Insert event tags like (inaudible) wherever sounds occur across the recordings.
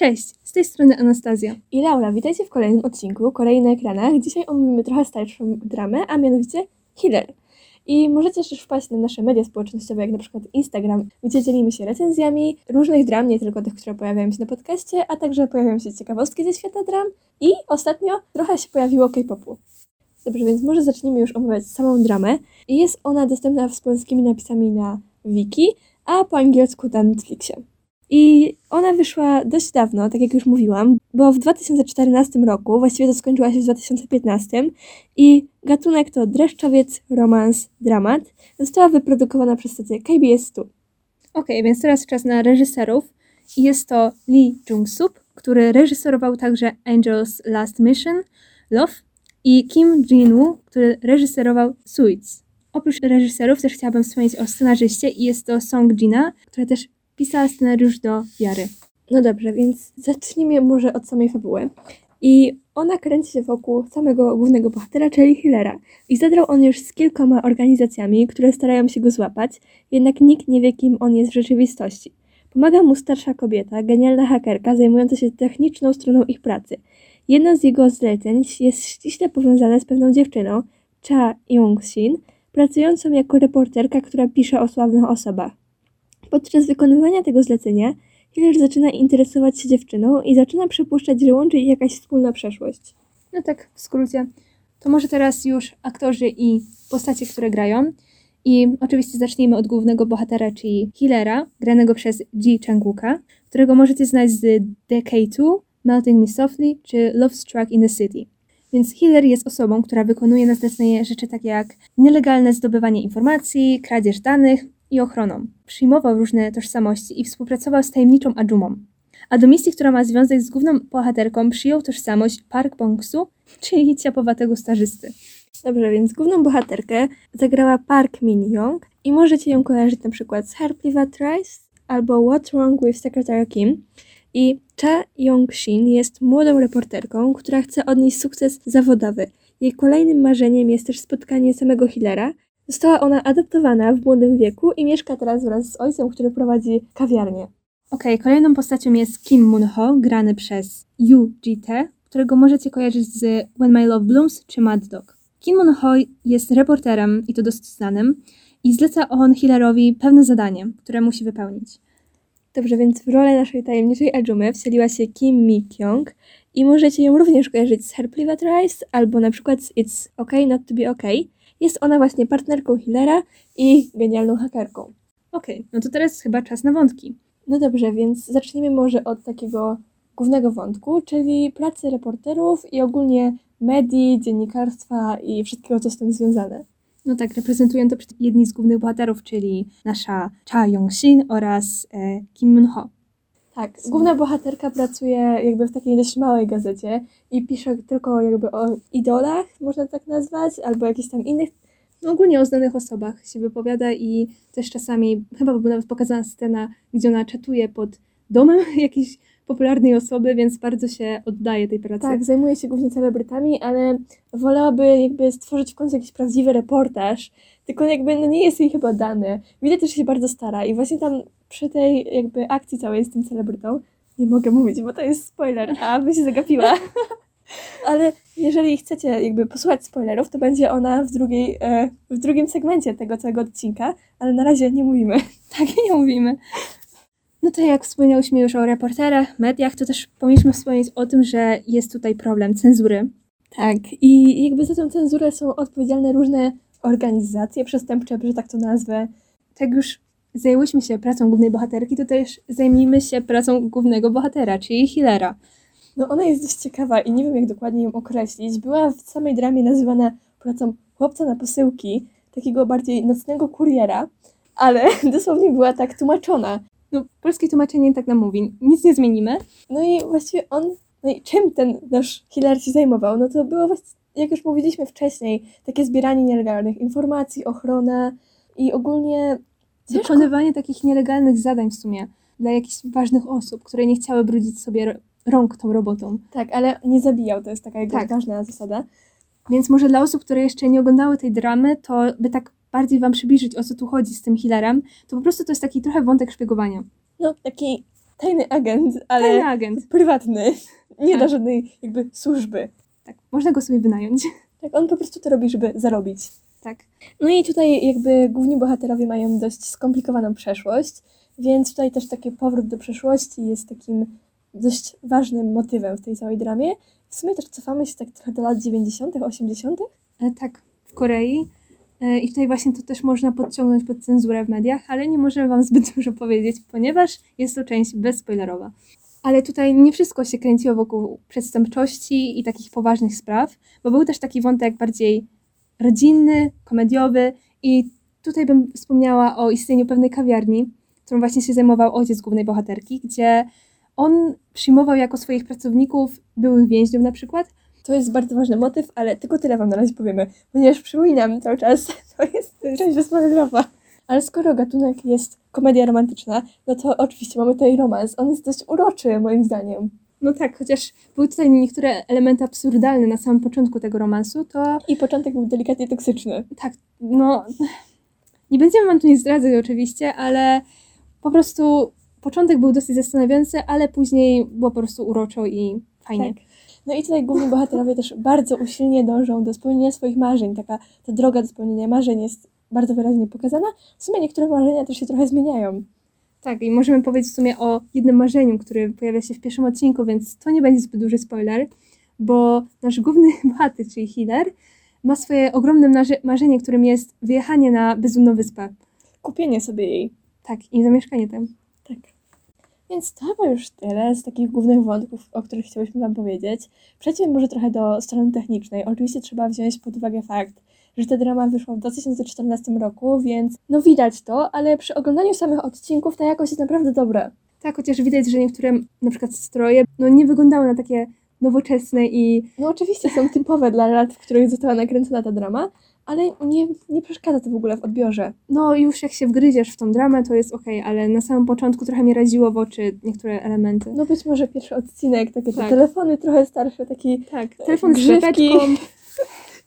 Cześć, z tej strony Anastazja. I Laura, witajcie w kolejnym odcinku Kolei na ekranach. Dzisiaj omówimy trochę starszą dramę, a mianowicie Healer. I możecie też wpaść na nasze media społecznościowe, jak na przykład Instagram, gdzie dzielimy się recenzjami różnych dram, nie tylko tych, które pojawiają się na podcaście, a także pojawiają się ciekawostki ze świata dram. I ostatnio trochę się pojawiło K-popu. Dobrze, więc może zacznijmy już omawiać samą dramę. Jest ona dostępna z polskimi napisami na wiki, a po angielsku na Netflixie. I ona wyszła dość dawno, tak jak już mówiłam, bo w 2014 roku, właściwie to skończyła się w 2015 i gatunek to dreszczowiec, romans, dramat. Została wyprodukowana przez stację KBS 2. Ok, więc teraz czas na reżyserów. Jest to Lee Jung-sup, który reżyserował także Angel's Last Mission, Love i Kim Jin-woo, który reżyserował Suits. Oprócz reżyserów też chciałabym wspomnieć o scenarzyście i jest to Song Jina, która też pisała scenariusz do Wiary. No dobrze, więc zacznijmy może od samej fabuły. I ona kręci się wokół samego głównego bohatera, czyli Hillera. I zadrał on już z kilkoma organizacjami, które starają się go złapać, jednak nikt nie wie, kim on jest w rzeczywistości. Pomaga mu starsza kobieta, genialna hakerka zajmująca się techniczną stroną ich pracy. Jedno z jego zleceń jest ściśle powiązane z pewną dziewczyną, Cha Young-shin, pracującą jako reporterka, która pisze o sławnych osobach. Podczas wykonywania tego zlecenia Hiller zaczyna interesować się dziewczyną i zaczyna przypuszczać, że łączy ich jakaś wspólna przeszłość. No tak, w skrócie. To może teraz już aktorzy i postacie, które grają. I oczywiście zacznijmy od głównego bohatera, czyli Hillera, granego przez Ji Chang-wooka, którego możecie znać z DK2, Melting Me Softly czy Love Struck in the City. Więc Hiller jest osobą, która wykonuje na zlecenie rzeczy takie jak nielegalne zdobywanie informacji, kradzież danych i ochroną. Przyjmował różne tożsamości i współpracował z tajemniczą Ajumą. A do misji, która ma związek z główną bohaterką, przyjął tożsamość Park Bong-su, czyli ciapowatego stażysty. Dobrze, więc główną bohaterkę zagrała Park Min-young i możecie ją kojarzyć na przykład z Private Rice albo What's Wrong with Secretary Kim. I Cha Young-shin jest młodą reporterką, która chce odnieść sukces zawodowy. Jej kolejnym marzeniem jest też spotkanie samego Hillera. Została ona adoptowana w młodym wieku i mieszka teraz wraz z ojcem, który prowadzi kawiarnię. Okej, kolejną postacią jest Kim Moon-ho, grany przez Yu Ji-tae, którego możecie kojarzyć z When My Love Blooms czy Mad Dog. Kim Moon-ho jest reporterem, i to dosyć znanym, i zleca on Hillerowi pewne zadanie, które musi wypełnić. Dobrze, więc w rolę naszej tajemniczej Ajumy wcieliła się Kim Mi-kyung i możecie ją również kojarzyć z Her Private Rice albo na przykład z It's Okay Not To Be Okay. Jest ona właśnie partnerką Hillera i genialną hakerką. Okej, no to teraz chyba czas na wątki. No dobrze, więc zacznijmy może od takiego głównego wątku, czyli pracy reporterów i ogólnie medii, dziennikarstwa i wszystkiego, co z tym związane. No tak, reprezentują to jedni z głównych bohaterów, czyli nasza Cha Yong-shin oraz e, Kim Moon-ho. Tak, główna bohaterka pracuje jakby w takiej dość małej gazecie i pisze tylko jakby o idolach, można tak nazwać, albo jakichś tam innych No ogólnie o znanych osobach się wypowiada i też czasami, chyba była nawet pokazana scena, gdzie ona czatuje pod domem (laughs) jakiejś popularnej osoby, więc bardzo się oddaje tej pracy. Tak, zajmuje się głównie celebrytami, ale wolałaby jakby stworzyć w końcu jakiś prawdziwy reportaż, tylko jakby no nie jest jej chyba dane. Widać, że się bardzo stara i właśnie tam przy tej jakby akcji całej z tym celebrytą, nie mogę mówić, bo to jest spoiler, a by się zagapiła. (laughs) ale jeżeli chcecie jakby posłuchać spoilerów, to będzie ona w, drugiej, e, w drugim segmencie tego całego odcinka, ale na razie nie mówimy. (laughs) Tak, nie mówimy. No to jak wspomniałyśmy już o reporterach, mediach, to też powinniśmy wspomnieć o tym, że jest tutaj problem cenzury. Tak, i jakby za tę cenzurę są odpowiedzialne różne organizacje przestępcze, że tak to nazwę. Tak już zajęłyśmy się pracą głównej bohaterki, to też zajmijmy się pracą głównego bohatera, czyli Hillera. No ona jest dość ciekawa i nie wiem jak dokładnie ją określić. Była w samej dramie nazywana pracą chłopca na posyłki, takiego bardziej nocnego kuriera, ale (laughs) dosłownie była tak tłumaczona. No, polskie tłumaczenie tak nam mówi, nic nie zmienimy. No i właściwie on, no i czym ten nasz killer się zajmował? No to było właśnie, jak już mówiliśmy wcześniej, takie zbieranie nielegalnych informacji, ochrona i ogólnie Wykonywanie takich nielegalnych zadań w sumie dla jakichś ważnych osób, które nie chciały brudzić sobie rąk tą robotą. Tak, ale nie zabijał, to jest taka jakby Tak. ważna zasada. Więc może dla osób, które jeszcze nie oglądały tej dramy, to by tak bardziej wam przybliżyć, o co tu chodzi z tym Hillerem, to po prostu to jest taki trochę wątek szpiegowania. No, taki tajny agent, ale Tajny agent. prywatny. Nie Tak. dla żadnej jakby służby. Tak, można go sobie wynająć. Tak, on po prostu to robi, żeby zarobić. Tak. No i tutaj jakby główni bohaterowie mają dość skomplikowaną przeszłość, więc tutaj też taki powrót do przeszłości jest takim dość ważnym motywem w tej całej dramie. W sumie też cofamy się tak trochę do lat 90., 80. E, tak, w Korei. E, I tutaj właśnie to też można podciągnąć pod cenzurę w mediach, ale nie możemy Wam zbyt (laughs) dużo powiedzieć, ponieważ jest to część bezspoilerowa. Ale tutaj nie wszystko się kręciło wokół przestępczości i takich poważnych spraw, bo był też taki wątek bardziej rodzinny, komediowy i tutaj bym wspomniała o istnieniu pewnej kawiarni, którą właśnie się zajmował ojciec głównej bohaterki, gdzie on przyjmował jako swoich pracowników byłych więźniów na przykład, To jest bardzo ważny motyw, ale tylko tyle wam na razie powiemy, ponieważ przypominam cały czas, (laughs) to jest część bezspoilerowa. Ale skoro gatunek jest komedia romantyczna, no to oczywiście mamy tutaj romans. On jest dość uroczy, moim zdaniem. No tak, chociaż były tutaj niektóre elementy absurdalne na samym początku tego romansu, to I początek był delikatnie toksyczny. tak, no nie będziemy wam tu nie zdradzać oczywiście, ale po prostu początek był dosyć zastanawiający, ale później było po prostu uroczo i fajnie. Tak. No i tutaj główni bohaterowie też bardzo usilnie dążą do spełnienia swoich marzeń. Taka ta droga do spełnienia marzeń jest bardzo wyraźnie pokazana. W sumie niektóre marzenia też się trochę zmieniają. Tak, i możemy powiedzieć w sumie o jednym marzeniu, który pojawia się w pierwszym odcinku, więc to nie będzie zbyt duży spoiler, bo nasz główny (laughs) bohater, czyli Hiller, ma swoje ogromne marze- marzenie, którym jest wyjechanie na bezludną wyspę. Kupienie sobie jej. Tak, i zamieszkanie tam. Tak. Więc to chyba już tyle z takich głównych wątków, o których chciałyśmy Wam powiedzieć. Przejdźmy może trochę do strony technicznej. Oczywiście trzeba wziąć pod uwagę fakt, że ta drama wyszła w 2014 roku, więc no widać to, ale przy oglądaniu samych odcinków ta jakość jest naprawdę dobra. Tak, chociaż widać, że niektóre na przykład stroje no, nie wyglądały na takie nowoczesne i No oczywiście są typowe dla lat, w których została nakręcona ta drama, ale nie, nie przeszkadza to w ogóle w odbiorze. no już jak się wgryziesz w tą dramę, to jest okej, ale na samym początku trochę mnie raziło w oczy niektóre elementy. No być może pierwszy odcinek, takie te Tak. telefony trochę starsze, taki... tak, telefon z.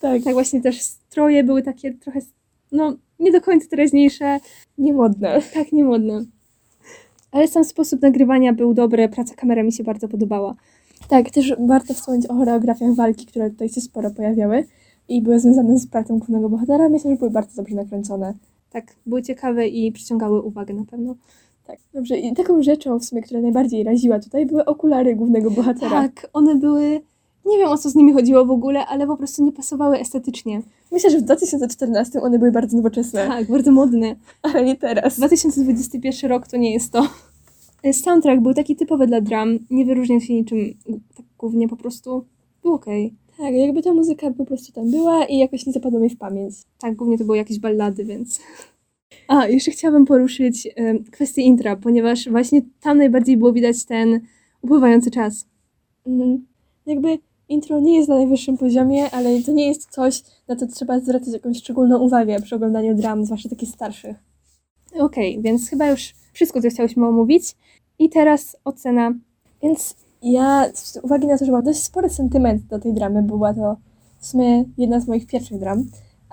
Tak, tak właśnie też stroje były takie trochę, no nie do końca teraźniejsze, niemodne. tak niemodne. Ale sam sposób nagrywania był dobry, praca kamera mi się bardzo podobała. Tak, też warto wspomnieć o choreografiach walki, które tutaj się sporo pojawiały i były związane z pracą głównego bohatera. Myślę, że były bardzo dobrze nakręcone. Tak, były ciekawe i przyciągały uwagę na pewno. Tak, dobrze. I taką rzeczą w sumie, która najbardziej raziła tutaj, były okulary głównego bohatera. Tak, one były, nie wiem o co z nimi chodziło w ogóle, ale po prostu nie pasowały estetycznie. Myślę, że w 2014 one były bardzo nowoczesne, Tak, bardzo modne. ale nie teraz. 2021 rok to nie jest to. Soundtrack był taki typowy dla dram, nie wyróżniał się niczym tak głównie, po prostu był okej. Tak, jakby ta muzyka po prostu tam była i jakoś nie zapadła mi w pamięć. Tak, głównie to były jakieś ballady, więc... A, jeszcze chciałabym poruszyć em, kwestię intra, ponieważ właśnie tam najbardziej było widać ten upływający czas. Mhm. Jakby intro nie jest na najwyższym poziomie, ale to nie jest coś, na co trzeba zwracać jakąś szczególną uwagę przy oglądaniu dram, zwłaszcza takich starszych. Okej, więc chyba już wszystko, co chciałyśmy omówić. I teraz ocena. Więc ja, z uwagi na to, że mam dość spory sentyment do tej dramy, była to w sumie jedna z moich pierwszych dram,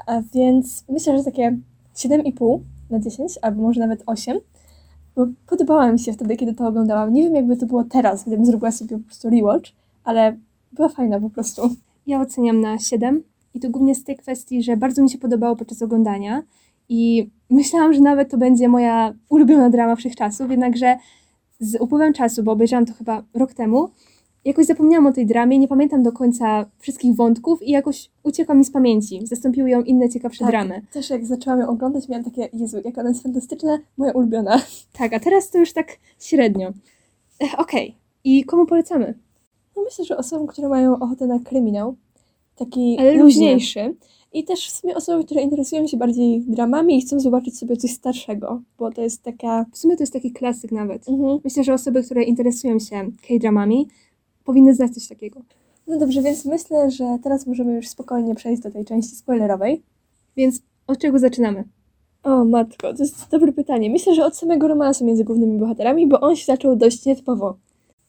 a więc myślę, że takie 7,5 na 10, albo może nawet 8, bo podobała mi się wtedy, kiedy to oglądałam. Nie wiem, jakby to było teraz, gdybym zrobiła sobie po prostu rewatch, ale była fajna po prostu. Ja oceniam na 7 i to głównie z tej kwestii, że bardzo mi się podobało podczas oglądania i myślałam, że nawet to będzie moja ulubiona drama wszechczasów, jednakże z upływem czasu, bo obejrzałam to chyba rok temu, jakoś zapomniałam o tej dramie, nie pamiętam do końca wszystkich wątków i jakoś uciekła mi z pamięci. Zastąpiły ją inne ciekawsze Tak. dramy. Też jak zaczęłam ją oglądać, miałam takie, Jezu, jak ona jest fantastyczna, moja ulubiona. Tak, a teraz to już tak średnio. Ech, Okej, i komu polecamy? No myślę, że osobom, które mają ochotę na kryminał, taki Ale luźnie. luźniejszy. I też w sumie osoby, które interesują się bardziej dramami i chcą zobaczyć sobie coś starszego, bo to jest taka... W sumie to jest taki klasyk nawet. Mhm. Myślę, że osoby, które interesują się K-dramami, powinny znać coś takiego. No dobrze, więc myślę, że teraz możemy już spokojnie przejść do tej części spoilerowej. Więc od czego zaczynamy? O matko, to jest dobre pytanie. Myślę, że od samego romansu między głównymi bohaterami, bo on się zaczął dość nietypowo.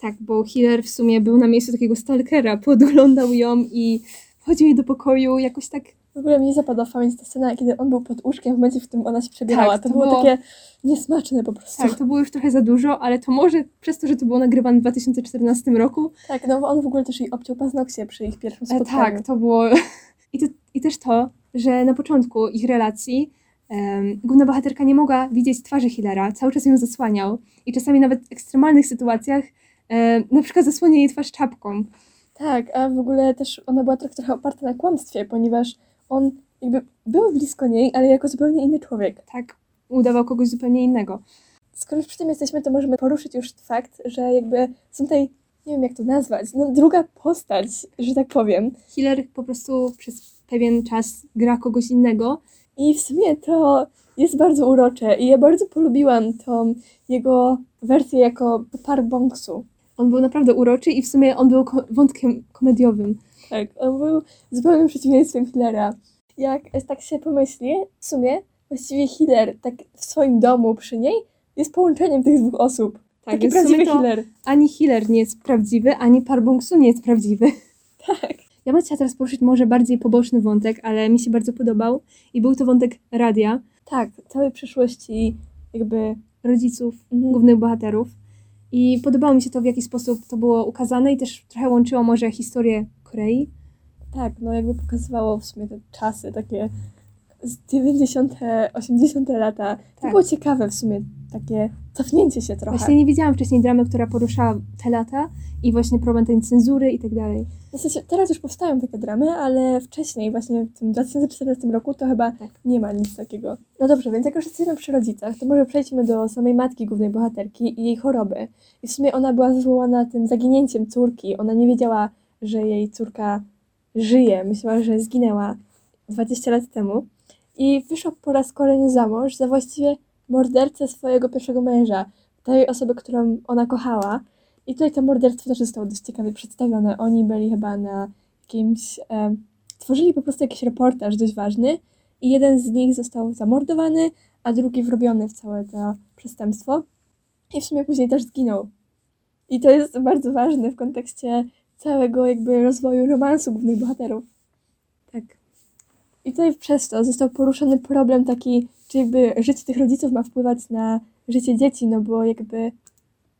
Tak, bo Hiller w sumie był na miejscu takiego stalkera, (laughs) podglądał ją i wchodził jej do pokoju, jakoś tak W ogóle mi zapadła w pamięć ta scena, kiedy on był pod łóżkiem w momencie, w którym ona się przebierała. Tak, to, to było, było- takie niesmaczne po prostu. Tak, to było już trochę za dużo, ale to może przez to, że to było nagrywane w 2014 roku. Tak, no bo on w ogóle też jej obciął paznokcie przy ich pierwszym E, spotkaniu. tak, to było. (laughs) I, to, I też to, że na początku ich relacji em, główna bohaterka nie mogła widzieć twarzy Hillera, cały czas ją zasłaniał. I czasami nawet w ekstremalnych sytuacjach na przykład zasłania jej twarz czapką. Tak, a w ogóle też ona była trochę, trochę oparta na kłamstwie, ponieważ on jakby był blisko niej, ale jako zupełnie inny człowiek. Tak, udawał kogoś zupełnie innego. Skoro już przy tym jesteśmy, to możemy poruszyć już fakt, że jakby są tutaj, nie wiem jak to nazwać, no druga postać, że tak powiem. Hiller po prostu przez pewien czas gra kogoś innego. I w sumie to jest bardzo urocze i ja bardzo polubiłam tą jego wersję jako Park Bongsu. On był naprawdę uroczy i w sumie on był ko- wątkiem komediowym. Tak, on był zupełnym przeciwieństwem Hillera. Jak tak się pomyśli, w sumie właściwie Hiller tak w swoim domu przy niej jest połączeniem tych dwóch osób. Tak, Taki prawdziwy to Hiller. ani Hiller nie jest prawdziwy, ani Parbongsu nie jest prawdziwy. (laughs) Tak. Ja bym chciała teraz poruszyć może bardziej poboczny wątek, ale mi się bardzo podobał i był to wątek radia, Tak, całej przyszłości jakby... rodziców Mhm. głównych bohaterów. I podobało mi się to, w jaki sposób to było ukazane i też trochę łączyło może historię Korei. Tak, no jakby pokazywało w sumie te czasy takie z 90., 80. lata. To Tak. było ciekawe w sumie, takie cofnięcie się trochę. Właśnie nie widziałam wcześniej dramy, która poruszała te lata i właśnie problem tej cenzury i tak dalej. W sensie, teraz już powstają takie dramy, ale wcześniej, właśnie w tym 2014 roku, to chyba Tak. nie ma nic takiego. No dobrze, więc jak już jesteśmy przy rodzicach, to może przejdźmy do samej matki głównej bohaterki i jej choroby. I w sumie ona była wywołana tym zaginięciem córki. Ona nie wiedziała, że jej córka żyje. Myślała, że zginęła 20 lat temu. I wyszła po raz kolejny za mąż za właściwie mordercę swojego pierwszego męża, tej osoby, którą ona kochała. I tutaj to morderstwo też zostało dość ciekawie przedstawione. Oni byli chyba na jakimś. E, tworzyli po prostu jakiś reportaż dość ważny, i jeden z nich został zamordowany, a drugi wrobiony w całe to przestępstwo. I w sumie później też zginął. I to jest bardzo ważne w kontekście całego jakby rozwoju romansu głównych bohaterów. Tak. I tutaj przez to został poruszony problem taki, czy jakby życie tych rodziców ma wpływać na życie dzieci, no bo jakby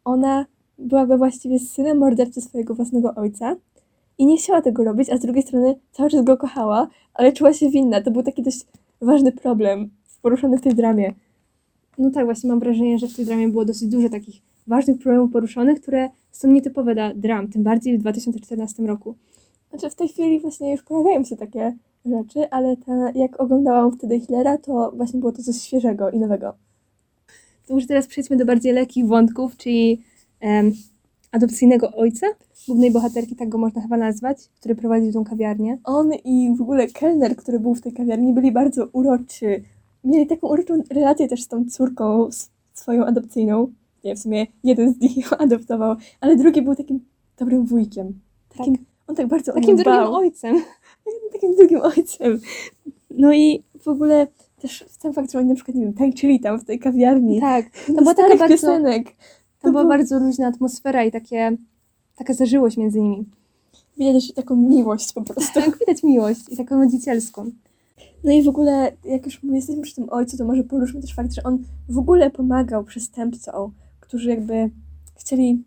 ona byłaby właściwie synem mordercy swojego własnego ojca i nie chciała tego robić, a z drugiej strony cały czas go kochała, ale czuła się winna. To był taki dość ważny problem poruszony w tej dramie. No tak, właśnie mam wrażenie, że w tej dramie było dosyć dużo takich ważnych problemów poruszonych, które są nietypowe dla dram, tym bardziej w 2014 roku. Znaczy w tej chwili właśnie już pojawiają się takie rzeczy, ale ta, jak oglądałam wtedy Hillera, to właśnie było to coś świeżego i nowego. To może teraz przejdźmy do bardziej lekkich wątków, czyli em, adopcyjnego ojca, głównej bohaterki, tak go można chyba nazwać, który prowadził tą kawiarnię. On i w ogóle kelner, który był w tej kawiarni, byli bardzo uroczy. Mieli taką uroczą relację też z tą córką swoją adopcyjną. Nie, w sumie jeden z nich ją (laughs) adoptował, ale drugi był takim dobrym wujkiem. Takim, On tak bardzo Takim drugim ojcem. Takim drugim ojcem. No i w ogóle też ten fakt, że oni na przykład, nie wiem, tańczyli tam w tej kawiarni. Tak, To była taka bardzo, piosenek. to była bardzo luźna atmosfera i takie, taka zażyłość między nimi. Widać taką miłość po prostu. Tak, widać miłość i taką rodzicielską. No i w ogóle, jak już jesteśmy przy tym ojcu, to może poruszmy też fakt, że on w ogóle pomagał przestępcom, którzy jakby chcieli,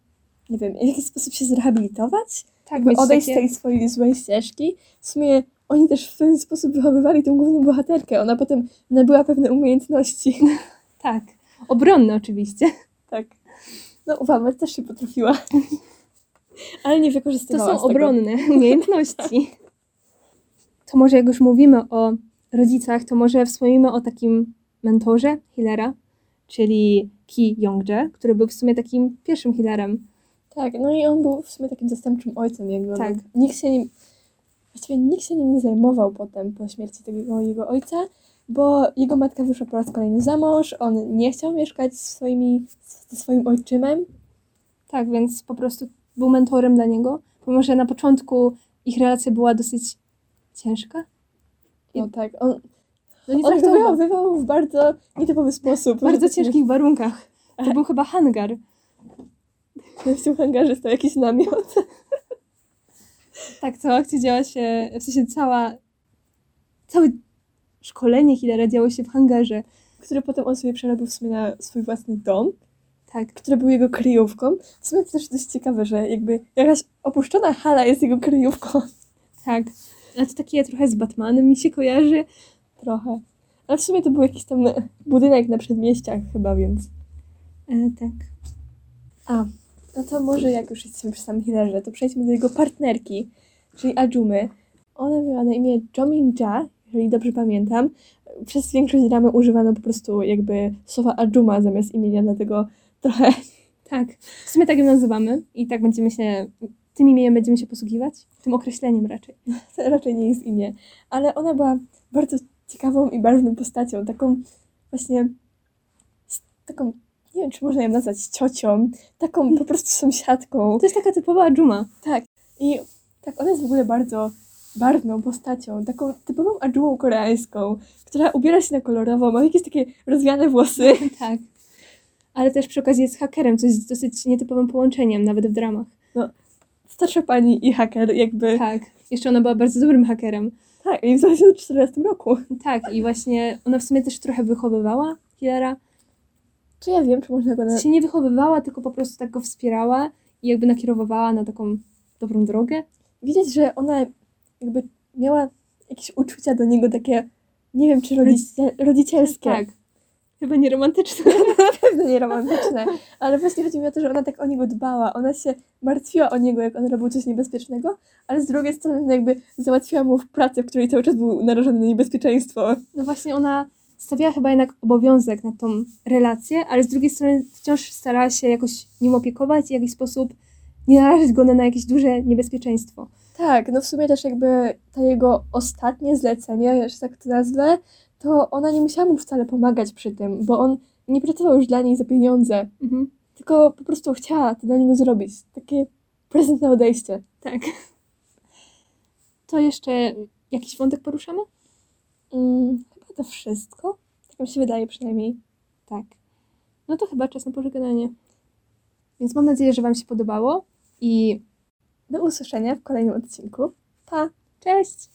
nie wiem, w jakiś sposób się zrehabilitować, Tak, odejść takie- z tej swojej złej ścieżki. W sumie oni też w ten sposób wychowywali tą główną bohaterkę. Ona potem nabyła pewne umiejętności. (laughs) Tak, obronne oczywiście. tak. No, uwaga, też się potrafiła. (laughs) Ale nie To wykorzystywała są z tego. obronne (laughs) umiejętności. To może jak już mówimy o rodzicach, to może wspomnimy o takim mentorze Hillera, czyli Ki Yongje, który był w sumie takim pierwszym Hillerem. Tak, no i on był w sumie takim zastępczym ojcem jakby. Tak. Tak. Nikt się nim, właściwie nikt się nim nie zajmował potem po śmierci tego jego ojca, bo jego matka wyszła po raz kolejny za mąż, on nie chciał mieszkać z swoimi, ze swoim ojczymem. Tak, więc po prostu był mentorem dla niego, pomimo że na początku ich relacja była dosyć ciężka. No tak, on, No nie on traktował wychowywał w bardzo nietypowy sposób. w bardzo ciężkich warunkach. To był chyba hangar. W tym hangarze stał jakiś namiot. Tak, cała akcja działa się, w sensie cała, całe szkolenie Hillera działo się w hangarze. Który potem on sobie przerobił w sumie na swój własny dom, Tak, który był jego kryjówką. W sumie to też dość ciekawe, że jakby jakaś opuszczona hala jest jego kryjówką. tak. Ale to takie trochę z Batmanem mi się kojarzy. Trochę. Ale w sumie to był jakiś tam budynek na przedmieściach chyba, więc... E, tak. A, no to może jak już jesteśmy przy samym Hillerze, to przejdźmy do jego partnerki, czyli Ajumy. Ona miała na imię Jomin-ja, jeżeli dobrze pamiętam. Przez większość dramy używano po prostu jakby słowa Ajuma zamiast imienia, dlatego trochę (laughs) Tak. W sumie tak ją nazywamy i tak będziemy się, tym imieniem będziemy się posługiwać. Tym określeniem raczej. (laughs) to raczej nie jest imię. Ale ona była bardzo ciekawą i barwną postacią, taką właśnie taką, nie wiem czy można ją nazwać ciocią, taką po prostu sąsiadką. To jest taka typowa Ajuma. Tak. I tak, ona jest w ogóle bardzo barwną postacią, taką typową adżumą koreańską, która ubiera się na kolorowo, ma jakieś takie rozwiane włosy. (laughs) Tak. Ale też przy okazji jest hakerem, co jest dosyć nietypowym połączeniem, nawet w dramach. Starsza pani i haker jakby. Tak. Jeszcze ona była bardzo dobrym hakerem. Tak, i w 2014 roku. Tak, i właśnie ona w sumie też trochę wychowywała Hillera. Czy ja wiem, czy można go na... sensie nie wychowywała, tylko po prostu tak go wspierała i jakby nakierowywała na taką dobrą drogę. Widać, że ona jakby miała jakieś uczucia do niego takie, nie wiem, czy rodzicie... rodzicielskie. Tak. Chyba nie romantyczne. (laughs) Na pewno nie romantyczne, ale właśnie chodzi mi o to, że ona tak o niego dbała. Ona się martwiła o niego, jak on robił coś niebezpiecznego, ale z drugiej strony jakby załatwiła mu w pracy, w której cały czas był narażony na niebezpieczeństwo. No właśnie ona stawiała chyba jednak obowiązek na tą relację, ale z drugiej strony wciąż starała się jakoś nim opiekować i w jakiś sposób nie narażać go na, jakieś duże niebezpieczeństwo. Tak, no w sumie też jakby to jego ostatnie zlecenie, że tak to nazwę, to ona nie musiała mu wcale pomagać przy tym, bo on nie pracował już dla niej za pieniądze, Mhm. tylko po prostu chciała to dla niego zrobić. Takie prezent na odejście. Tak. To jeszcze jakiś wątek poruszamy? Mm, to wszystko. Tak mi się wydaje przynajmniej. Tak. No to chyba czas na pożegnanie. Więc mam nadzieję, że Wam się podobało i Do usłyszenia w kolejnym odcinku. Pa! cześć!